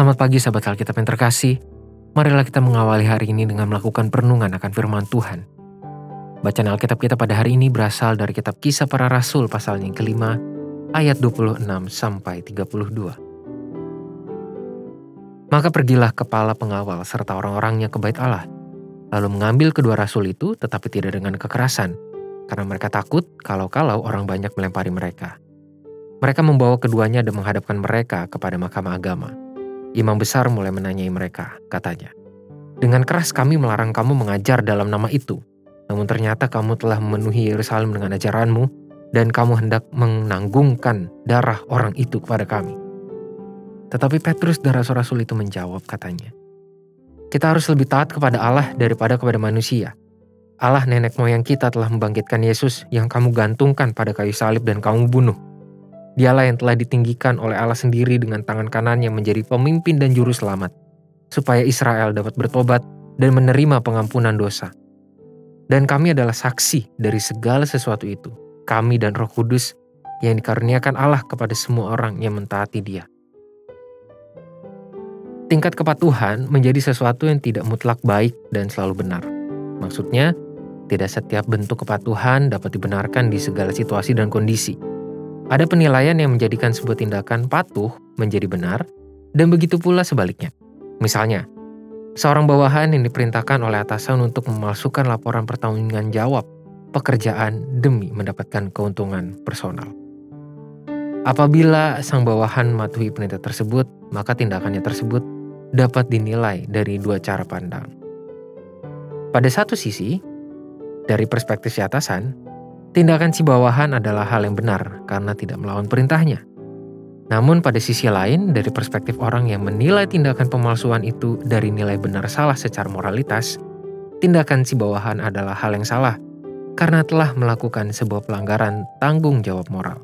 Selamat pagi sahabat Alkitab yang terkasih. Marilah kita mengawali hari ini dengan melakukan perenungan akan firman Tuhan. Bacaan Alkitab kita pada hari ini berasal dari kitab Kisah Para Rasul pasal yang kelima, ayat 26 sampai 32. Maka pergilah kepala pengawal serta orang-orangnya ke bait Allah, lalu mengambil kedua rasul itu tetapi tidak dengan kekerasan, karena mereka takut kalau-kalau orang banyak melempari mereka. Mereka membawa keduanya dan menghadapkan mereka kepada mahkamah agama. Imam besar mulai menanyai mereka, katanya. Dengan keras kami melarang kamu mengajar dalam nama itu. Namun ternyata kamu telah memenuhi Yerusalem dengan ajaranmu dan kamu hendak menanggungkan darah orang itu kepada kami. Tetapi Petrus dan rasul-rasul itu menjawab katanya, Kita harus lebih taat kepada Allah daripada kepada manusia. Allah nenek moyang kita telah membangkitkan Yesus yang kamu gantungkan pada kayu salib dan kamu bunuh. Dialah yang telah ditinggikan oleh Allah sendiri dengan tangan kanannya menjadi pemimpin dan juru selamat, supaya Israel dapat bertobat dan menerima pengampunan dosa. Dan kami adalah saksi dari segala sesuatu itu, kami dan roh kudus yang dikaruniakan Allah kepada semua orang yang mentaati dia. Tingkat kepatuhan menjadi sesuatu yang tidak mutlak baik dan selalu benar. Maksudnya, tidak setiap bentuk kepatuhan dapat dibenarkan di segala situasi dan kondisi. Ada penilaian yang menjadikan sebuah tindakan patuh menjadi benar, dan begitu pula sebaliknya. Misalnya, seorang bawahan yang diperintahkan oleh atasan untuk memalsukan laporan pertanggungan jawab pekerjaan demi mendapatkan keuntungan personal. Apabila sang bawahan mematuhi perintah tersebut, maka tindakannya tersebut dapat dinilai dari dua cara pandang. Pada satu sisi, dari perspektif si atasan, Tindakan si bawahan adalah hal yang benar karena tidak melawan perintahnya. Namun pada sisi lain, dari perspektif orang yang menilai tindakan pemalsuan itu dari nilai benar salah secara moralitas, tindakan si bawahan adalah hal yang salah karena telah melakukan sebuah pelanggaran tanggung jawab moral.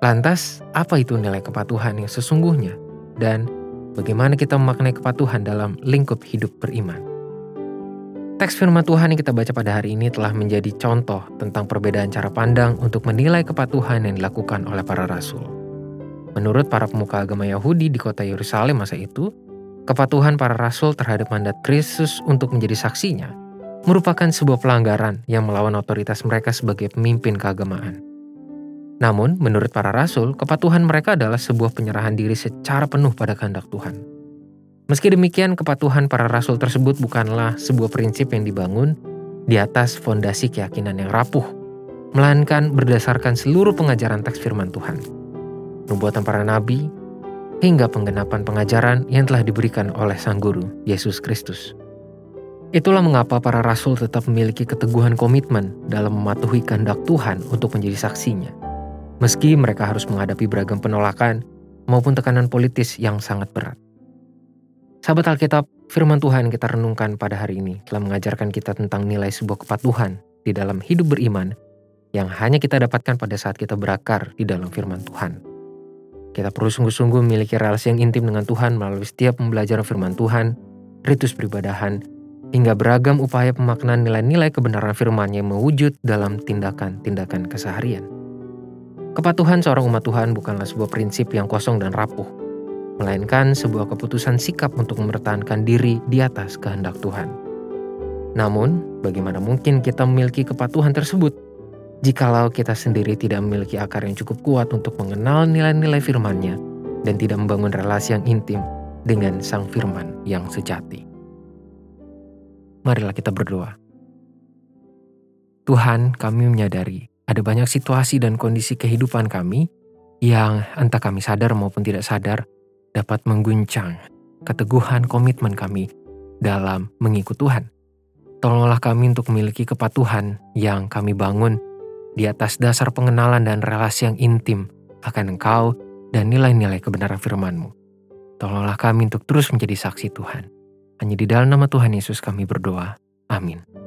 Lantas, apa itu nilai kepatuhan yang sesungguhnya? Dan bagaimana kita memaknai kepatuhan dalam lingkup hidup beriman? Teks firman Tuhan yang kita baca pada hari ini telah menjadi contoh tentang perbedaan cara pandang untuk menilai kepatuhan yang dilakukan oleh para rasul. Menurut para pemuka agama Yahudi di kota Yerusalem masa itu, kepatuhan para rasul terhadap mandat Kristus untuk menjadi saksinya merupakan sebuah pelanggaran yang melawan otoritas mereka sebagai pemimpin keagamaan. Namun, menurut para rasul, kepatuhan mereka adalah sebuah penyerahan diri secara penuh pada kehendak Tuhan. Meski demikian, kepatuhan para rasul tersebut bukanlah sebuah prinsip yang dibangun di atas fondasi keyakinan yang rapuh, melainkan berdasarkan seluruh pengajaran teks firman Tuhan. Nubuatan para nabi, hingga penggenapan pengajaran yang telah diberikan oleh Sang Guru, Yesus Kristus. Itulah mengapa para rasul tetap memiliki keteguhan komitmen dalam mematuhi kehendak Tuhan untuk menjadi saksinya. Meski mereka harus menghadapi beragam penolakan maupun tekanan politis yang sangat berat. Sahabat Alkitab, firman Tuhan kita renungkan pada hari ini telah mengajarkan kita tentang nilai sebuah kepatuhan di dalam hidup beriman yang hanya kita dapatkan pada saat kita berakar di dalam firman Tuhan. Kita perlu sungguh-sungguh memiliki relasi yang intim dengan Tuhan melalui setiap pembelajaran firman Tuhan, ritus peribadahan, hingga beragam upaya pemaknaan nilai-nilai kebenaran firman yang mewujud dalam tindakan-tindakan keseharian. Kepatuhan seorang umat Tuhan bukanlah sebuah prinsip yang kosong dan rapuh, melainkan sebuah keputusan sikap untuk mempertahankan diri di atas kehendak Tuhan. Namun, bagaimana mungkin kita memiliki kepatuhan tersebut jikalau kita sendiri tidak memiliki akar yang cukup kuat untuk mengenal nilai-nilai firman-Nya dan tidak membangun relasi yang intim dengan Sang Firman yang sejati. Marilah kita berdoa. Tuhan, kami menyadari ada banyak situasi dan kondisi kehidupan kami yang entah kami sadar maupun tidak sadar dapat mengguncang keteguhan komitmen kami dalam mengikut Tuhan. Tolonglah kami untuk memiliki kepatuhan yang kami bangun di atas dasar pengenalan dan relasi yang intim akan Engkau dan nilai-nilai kebenaran firman-Mu. Tolonglah kami untuk terus menjadi saksi Tuhan. Hanya di dalam nama Tuhan Yesus kami berdoa. Amin.